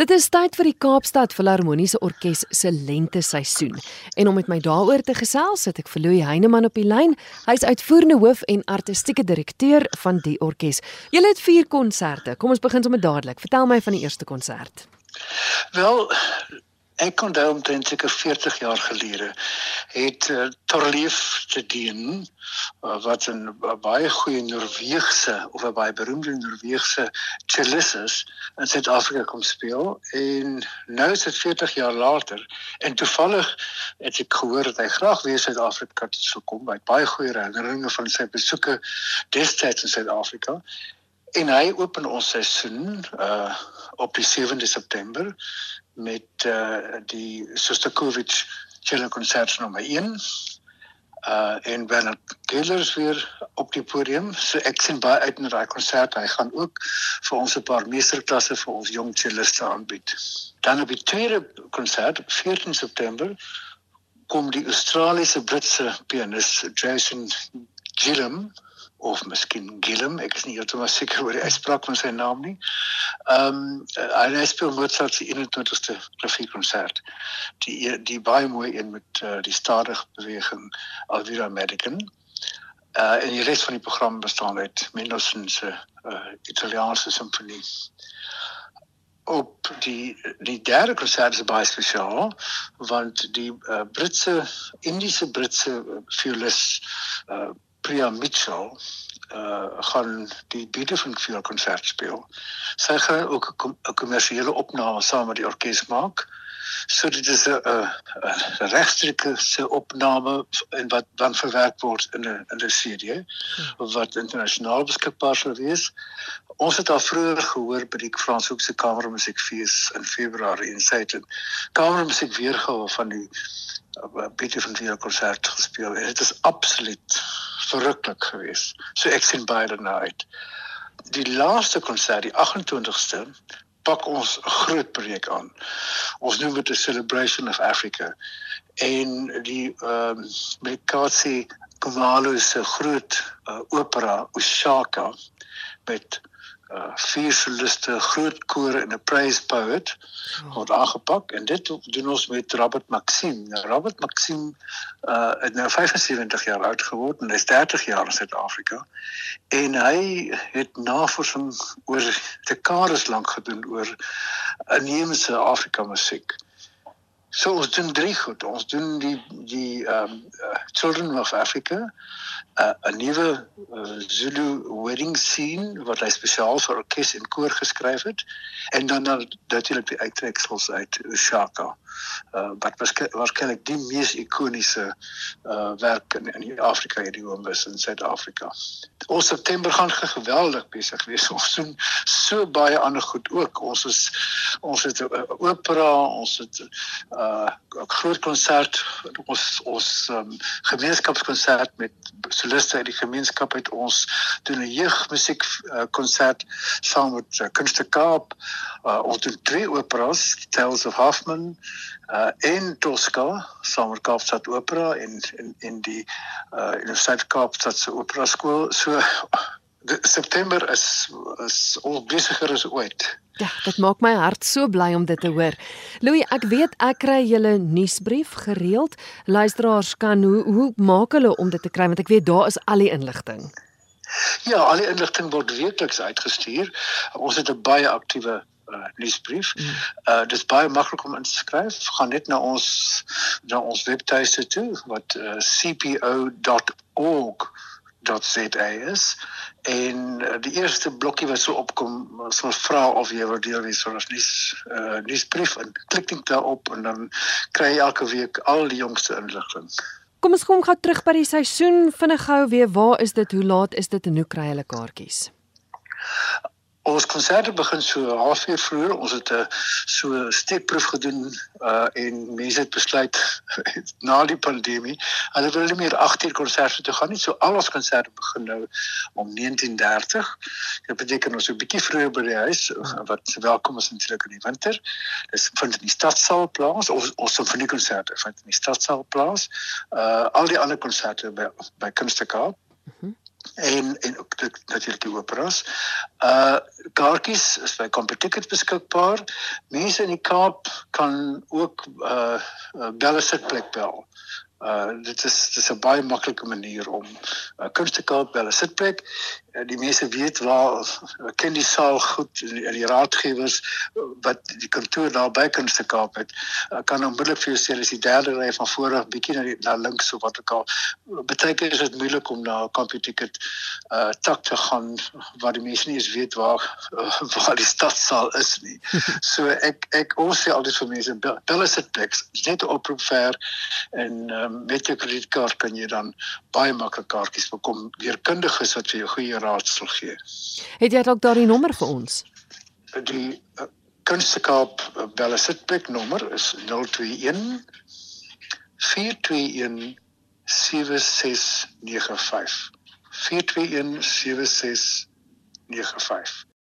Dit is tyd vir die Kaapstad Filharmoniese Orkees se lente seisoen. En om met my daaroor te gesels, sit ek vir Louis Heineman op die lyn. Hy's uitvoerende hoof en artistieke direkteur van die orkes. Julle het 4 konserte. Kom ons begin sommer dadelik. Vertel my van die eerste konsert. Wel, Ek daai omtrent seker 40 jaar gelede het uh, Torleif te dien uh, wat 'n baie goeie Noorse of 'n baie beroemde Noorse cellist is in Suid-Afrika kom speel en nou is dit 40 jaar later en toevallig het ek gehoor dat hy graag weer Suid-Afrika toe sou kom. By baie goeie herinneringe van sy besoeke destyds in Suid-Afrika en hy open ons seisoen uh op die 7de September met uh die Sostakovich cello konsert nommer 1 uh en Bernard Gellers weer op die podium. So ek sien baie uit na daai konsert. Hy gaan ook vir ons 'n paar meesterklasse vir ons jong celliste aanbied. Dan op die tweede konsert op 14 September kom die Australiese Britse pianis Jason Gillum of miskien Gillum, ek is nie heeltemal seker oor die uitspraak van sy naam nie. Ehm um, hy speel Mozart se 21ste klavierkonsert. Die die baie mooi een met uh, die stadige beweging Alvira Medican. Uh en die res van die program bestaan uit Mendelssohn se uh, Italiaanse simfonie. Op die die derde konsert is baie spesiaal want die uh, Britse Indiese Britse violis uh Priya Mitchell uh gaan die vier konsert speel. Sy gaan ook 'n kommersiële opname saam met die orkes maak. So dit is 'n 'n regstreekse opname en wat dan verwerk word in 'n in 'n CD wat internasionaal beskikbaar sal wees. Ons het al vroeër gehoor by die Franshoekse Kamermusiekfees in Februarie en sy het 'n kamermusiek weergawe van die uh, Beethoven vier konsert gespeel. En dit is absoluut verruklik geweest. So ek sien baie daarna uit. Die laaste konsert, die 28ste, pak ons 'n groot projek aan. Ons noem dit 'n celebration of Africa. En die ehm um, Mekasi Kumalo se groot uh, opera Ushaka met uh vier soliste, groot koor en 'n praise poet oh. word aangepak en dit doen ons met Robert Maxim. Nou Robert Maxim uh het nou 75 jaar oud geword en hy's 30 jaar in Suid-Afrika. En hy het navorsing oor dekades lank gedoen oor inheemse Afrika musiek. So ons doen drie goed. Ons doen die die um, uh, Children of Africa uh, 'n nuwe uh, Zulu wedding scene wat hy spesiaal vir orkes en koor geskryf het en dan natuurlik die uittreksels uit Ushaka. Uh, wat waarskynlik die mees ikoniese uh, werk in in Afrika idiom is in Suid-Afrika. Ons September gaan geweldig besig wees. Ons doen so baie ander goed ook. Ons is ons het 'n uh, opera, ons het 'n uh, groot konsert, ons ons um, gemeenskapskonsert met soliste uit die gemeenskap het ons doen 'n jeugmusiek uh, konsert saam met uh, Kunste Kaap. Uh, ons doen twee operas, Tales of Hoffman uh, en Tosca saam met Kaapstad Opera en in in die uh, Universiteit Kaapstad se opera skool. So September is is al besigger as ooit. Ja, dit maak my hart so bly om dit te hoor. Louis, ek weet ek kry julle nuusbrief gereeld. Luisteraars kan hoe hoe maak hulle om dit te kry want ek weet daar is al die inligting. Ja, al die inligting word weekliks uitgestuur. Ons het 'n baie aktiewe uh, nuusbrief. Mm. Uh dis baie maklik om in te skryf. Gaan net na ons na ons webtuiste toe wat uh, cpo.org .za is en uh, die eerste blokkie wat so opkom sal vra of jy wil deel wees van ons nuus uh, nuusbrief en klik net daarop en dan kry jy elke week al die jongste inligting. Kom ons kom gou terug by die seisoen vinnig gou weer waar is dit hoe laat is dit en hoe kry hulle kaartjies? Ons konserte begin so halfuur vroeër. Ons het 'n uh, so steekproef gedoen uh en mense het besluit na die pandemie, hulle wil nie meer 8 uur konserte toe gaan nie. So al ons konserte begin nou om 19:30. Dit beteken ons 'n bietjie vroeër by die huis wat welkom is natuurlik in die winter. Dis vind in die stadsaal plaas. Ons ons sinfoniekonserte vind in die stadsaal plaas. Uh al die ander konserte by by Kunstekaap. Mm -hmm en en ook natuurlik die operas. Uh kaartjies is by CompuTicket beskikbaar. Mense in die Kaap kan ook uh, uh belle sitplek bel. Uh dit is dit is 'n baie maklike manier om uh, kunste te koop by 'n sitplek. Uh, die mense weet waar uh, ken die saal goed en die, die raadgewers uh, wat die kantoor daar by kunste koop het. Uh, kan onmiddellik vir jou sê as die derde ry van voor af bietjie na die na links of wat ook al. Beteken is dit moeilik om na 'n CompuTicket uh tak te gaan waar die mense nie eens weet waar uh, waar die stadsaal is nie. so ek ek ons sê altyd vir mense bel 'n sitplek. Net 'n oproep ver en um, met jou kredietkaart kan jy dan baie maklik kaartjies bekom deur kundiges wat vir jou goeie raad sal gee. Het jy dalk daardie nommer vir ons? Die uh, Kunstekaap uh, belle sitplek nommer is 021 421 7695. 421 7695.